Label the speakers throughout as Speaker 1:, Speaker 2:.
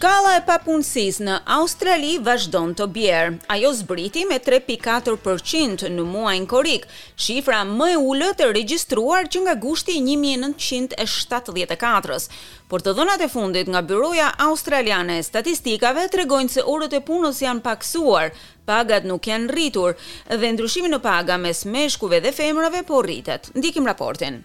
Speaker 1: Shkalla e papunësisë në Australi vazhdon të bjerë. Ajo zbriti me 3.4% në muajin korrik, shifra më e ulët e regjistruar që nga gushti i 1974-s. Por të dhënat e fundit nga Byroja Australiane e Statistikave tregojnë se orët e punës janë pakësuar Pagat nuk janë rritur dhe ndryshimi në paga mes meshkujve dhe femrave po rritet. Ndjekim raportin.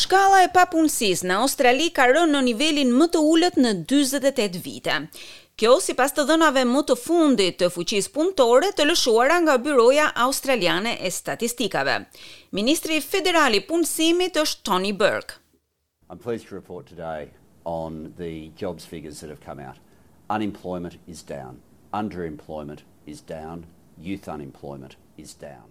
Speaker 1: Shkalla e papunësisë në Australi ka rënë në nivelin më të ulët në 48 vite. Kjo sipas të dhënave më të fundit të fuqisë punëtore të lëshuara nga Byroja Australiane e Statistikave. Ministri federal i Punësimit është Tony Burke.
Speaker 2: I'm pleased to report today on the jobs figures that have come out. Unemployment is down. Underemployment is down. Youth unemployment is down.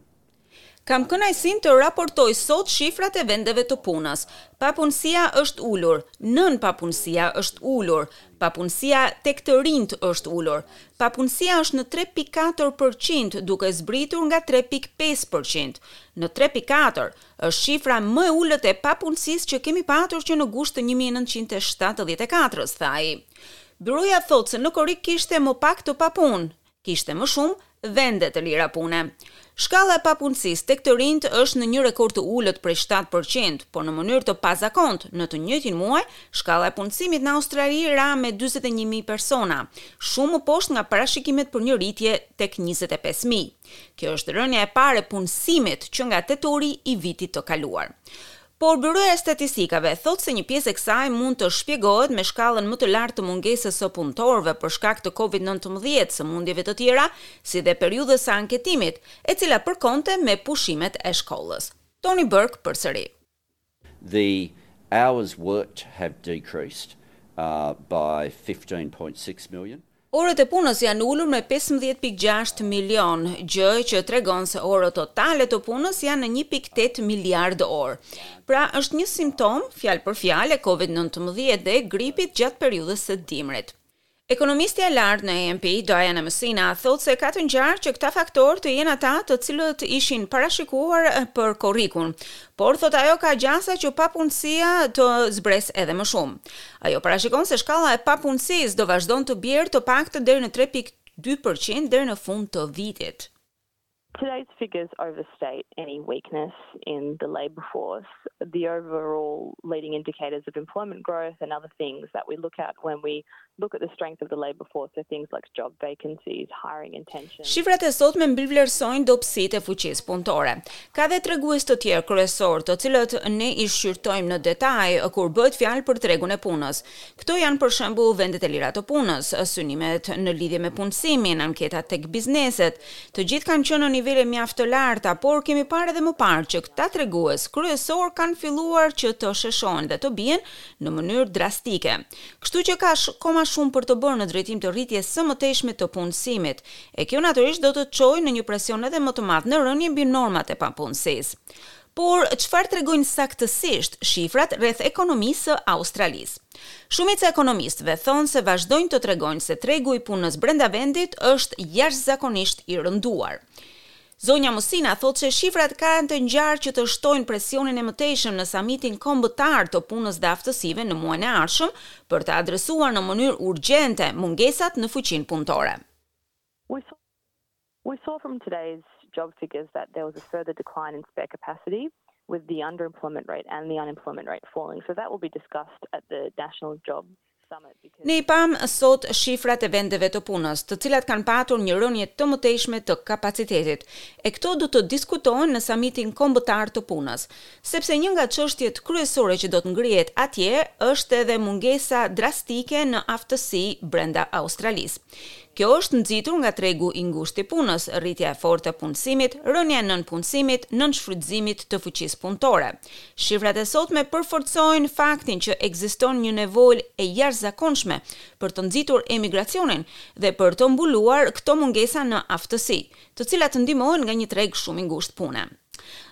Speaker 1: Kam kënaqësinë të raportoj sot shifrat e vendeve të punës. Papunësia është ulur, nënpapunësia është ulur, papunësia tek të rinjtë është ulur. Papunësia është në tre pikë katër për qind, duke zbritur nga tre pikë pesë për qind. Në tre pikë katër! Është shifra më e ulët e papunësisë që kemi patur që në gusht të një mijë e nëntëqind e shtatëdhjetë e katrës, tha ai. Byroja thotë se në korrik kishte më pak të papunë, kishte më shumë vende të lira pune. Shkalla e papunësisë tek të rinjtë është në një rekord të ulët prej shtatë për qind, por në mënyrë të pazakontë, në të njëjtin muaj, shkalla e punësimit në Australi ra me dyzet e një mijë persona, shumë më poshtë nga parashikimet për një rritje tek njëzet e pesë mijë. Kjo është rënia e parë e punësimit që nga tetori i vitit të kaluar. Por Byroja e Statistikave thotë se një pjesë e kësaj mund të shpjegohet me shkallën më të lartë të mungesës së punëtorëve për shkak të Covid nëntëmbëdhjetë, sëmundjeve të tjera, si dhe periudhës së anketimit, e cila përkonte me pushimet e shkollës. Tony Burke përsëri.
Speaker 2: The hours worked have decreased by fifteen point six million.
Speaker 1: Orët e punës janë ulur me pesëmbëdhjetë pikë gjashtë milionë, gjë që tregon se orët totale të punës janë në një pikë tetë miliardë orë. Pra, është një simptomë, fjalë për fjalë, e Covid nëntëmbëdhjetë dhe gripit gjatë periudhës së dimrit. Ekonomistja e lartë në AMP, Diana Mousina, thotë se ka të ngjarë që këta faktorë të jenë ata të cilët ishin parashikuar për korrikun, por thotë ajo ka gjasa që papunësia të zbresë edhe më shumë. Ajo parashikon se shkalla e papunësisë do vazhdon të bjerë të paktën deri në 3.2% deri në fund të vitit.
Speaker 3: Today's figures overstate any weakness in the labour force. The overall leading indicators of employment growth and other things that we look at when we look at the strength of the labour force are things like job vacancies, hiring intentions.
Speaker 1: Shifrat e sotme mbivlerësojnë dobësitë e fuqisë punëtore. Ka dhe tregues të tjerë kryesorë, të cilët ne i shqyrtojmë në detaj kur bëhet fjalë për tregun e punës. Këto janë për shembull vendet e lira të punës, synimet në lidhje me punësimin, anketat tek bizneset. Të gjithë kanë qenë në nivele mjaft të larta, por kemi parë edhe më parë që këta tregues kryesorë kanë filluar që të sheshohen dhe të bien në mënyrë drastike. Kështu që ka akoma shumë për të bërë në drejtim të rritjes së mëtejshme të punësimit, e kjo natyrisht do të çojë në një presion edhe më të madh në rënie mbi normat e papunësisë. Por, çfarë tregojnë saktësisht shifrat rreth ekonomisë së Australisë? Shumica e ekonomistëve thonë se vazhdojnë të tregojnë se tregu i punës brenda vendit është jashtëzakonisht i rënduar. Zonja Mousina thotë se shifrat kanë të ngjarë që të shtojnë presionin e mëtejshëm në Samitin Kombëtar të Punës dhe Aftësive në muajin e ardhshëm për të adresuar në mënyrë urgjente mungesat në fuqinë punëtore.
Speaker 3: We saw from today's job figures that there was a further decline in spare capacity with the underemployment rate and the unemployment rate falling, so that will be discussed at the National Jobs
Speaker 1: Ne i pamë sot shifrat e vendeve të punës, të cilat kanë patur një rënie të mëtejshme të kapacitetit, e këto do të diskutohen në samitin kombëtar të punës, sepse një nga çështjet kryesore që do të ngrihet atje është edhe mungesa drastike në aftësi brenda Australisë. Kjo është nxitur nga tregu i ngushtë i punës, rritja e fortë e punësimit, rënia e nënpunësimit, nënshfrytëzimit të fuqisë punëtore. Shifrat e sotme përforcojnë faktin që ekziston një nevojë e jashtëzakonshme për të nxitur emigracionin dhe për të mbuluar këto mungesa në aftësi, të cilat ndihmohen nga një treg shumë i ngushtë pune.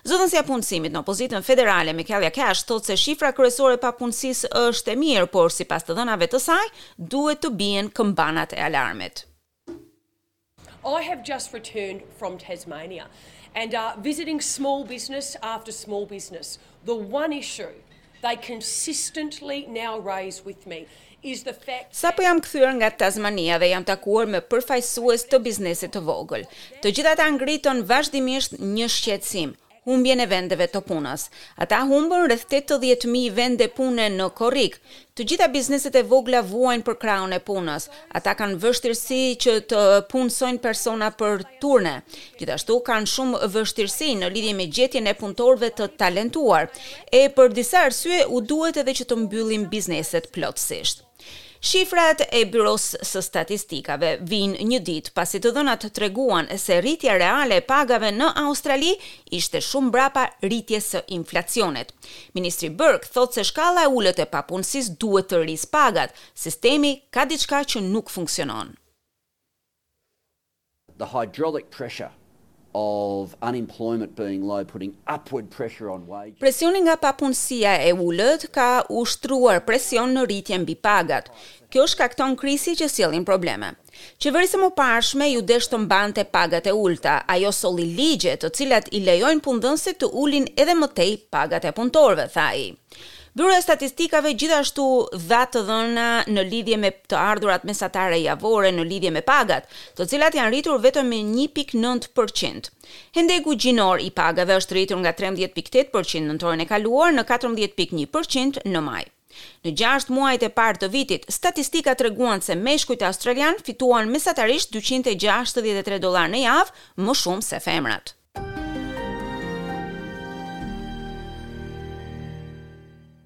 Speaker 1: Zëdhënësja e punësimit në opozitën federale, Michaelia Cash, thotë se shifra kryesore e papunësisë është e mirë, por sipas të dhënave të saj, duhet të bien këmbanat e alarmit.
Speaker 4: I have just returned from Tasmania and visiting small business after small business. The one issue they consistently now raise with me is the fact
Speaker 1: that. Sapo jam kthyer nga Tasmania dhe jam takuar me përfaqësues të biznesit të vogël. Të gjithë ata ngritën vazhdimisht një shqetësim, humbjen e vendeve të punës. Ata humbën rreth tetëdhjetë mijë vende pune në korrik, Të gjitha bizneset e vogla vuajnë për krahun e punës. Ata kanë vështirësi që të punësojnë persona për turne. Gjithashtu kanë shumë vështirësi në lidhje me gjetjen e punëtorëve të talentuar. E për disa arsye u duhet edhe që të mbyllin bizneset plotësisht. Shifrat e Byrosë së Statistikave vijnë një ditë pasi të dhënat treguan se rritja reale e pagave në Australi ishte shumë mbrapa rritjes së inflacionit. Ministri Burke thotë se shkalla e ulët e papunësisë duhet të rrisë pagat, sistemi ka diçka që nuk funksionon.
Speaker 2: The hydraulic pressure of unemployment being low putting upward pressure on wages.
Speaker 1: Presioni nga papunësia e ulët ka ushtruar presion në rritje mbi pagat. Kjo shkakton krisje që sjellin probleme. Qeverisë së mëparshme iu desh të mbante pagat e ulëta, ajo solli ligje të cilat i lejojnë punëdhënësit të ulin edhe më tej pagat e punëtorëve, tha ai. Byroja e Statistikave gjithashtu dha të dhëna në lidhje me të ardhurat mesatare javore në lidhje me pagat, të cilat janë rritur vetëm me një pikë nëntë përqind. Hendeku gjinor i pagave është rritur nga trembëdhjetë pikë tetë përqind nëntorin e kaluar në katërmbëdhjetë pikë një përqind në maj. Në gjashtë muajt e parë të vitit, statistikat treguan se meshkujt australianë fituan mesatarisht dyqind e gjashtëdhjetë e tre dollarë në javë më shumë se femrat.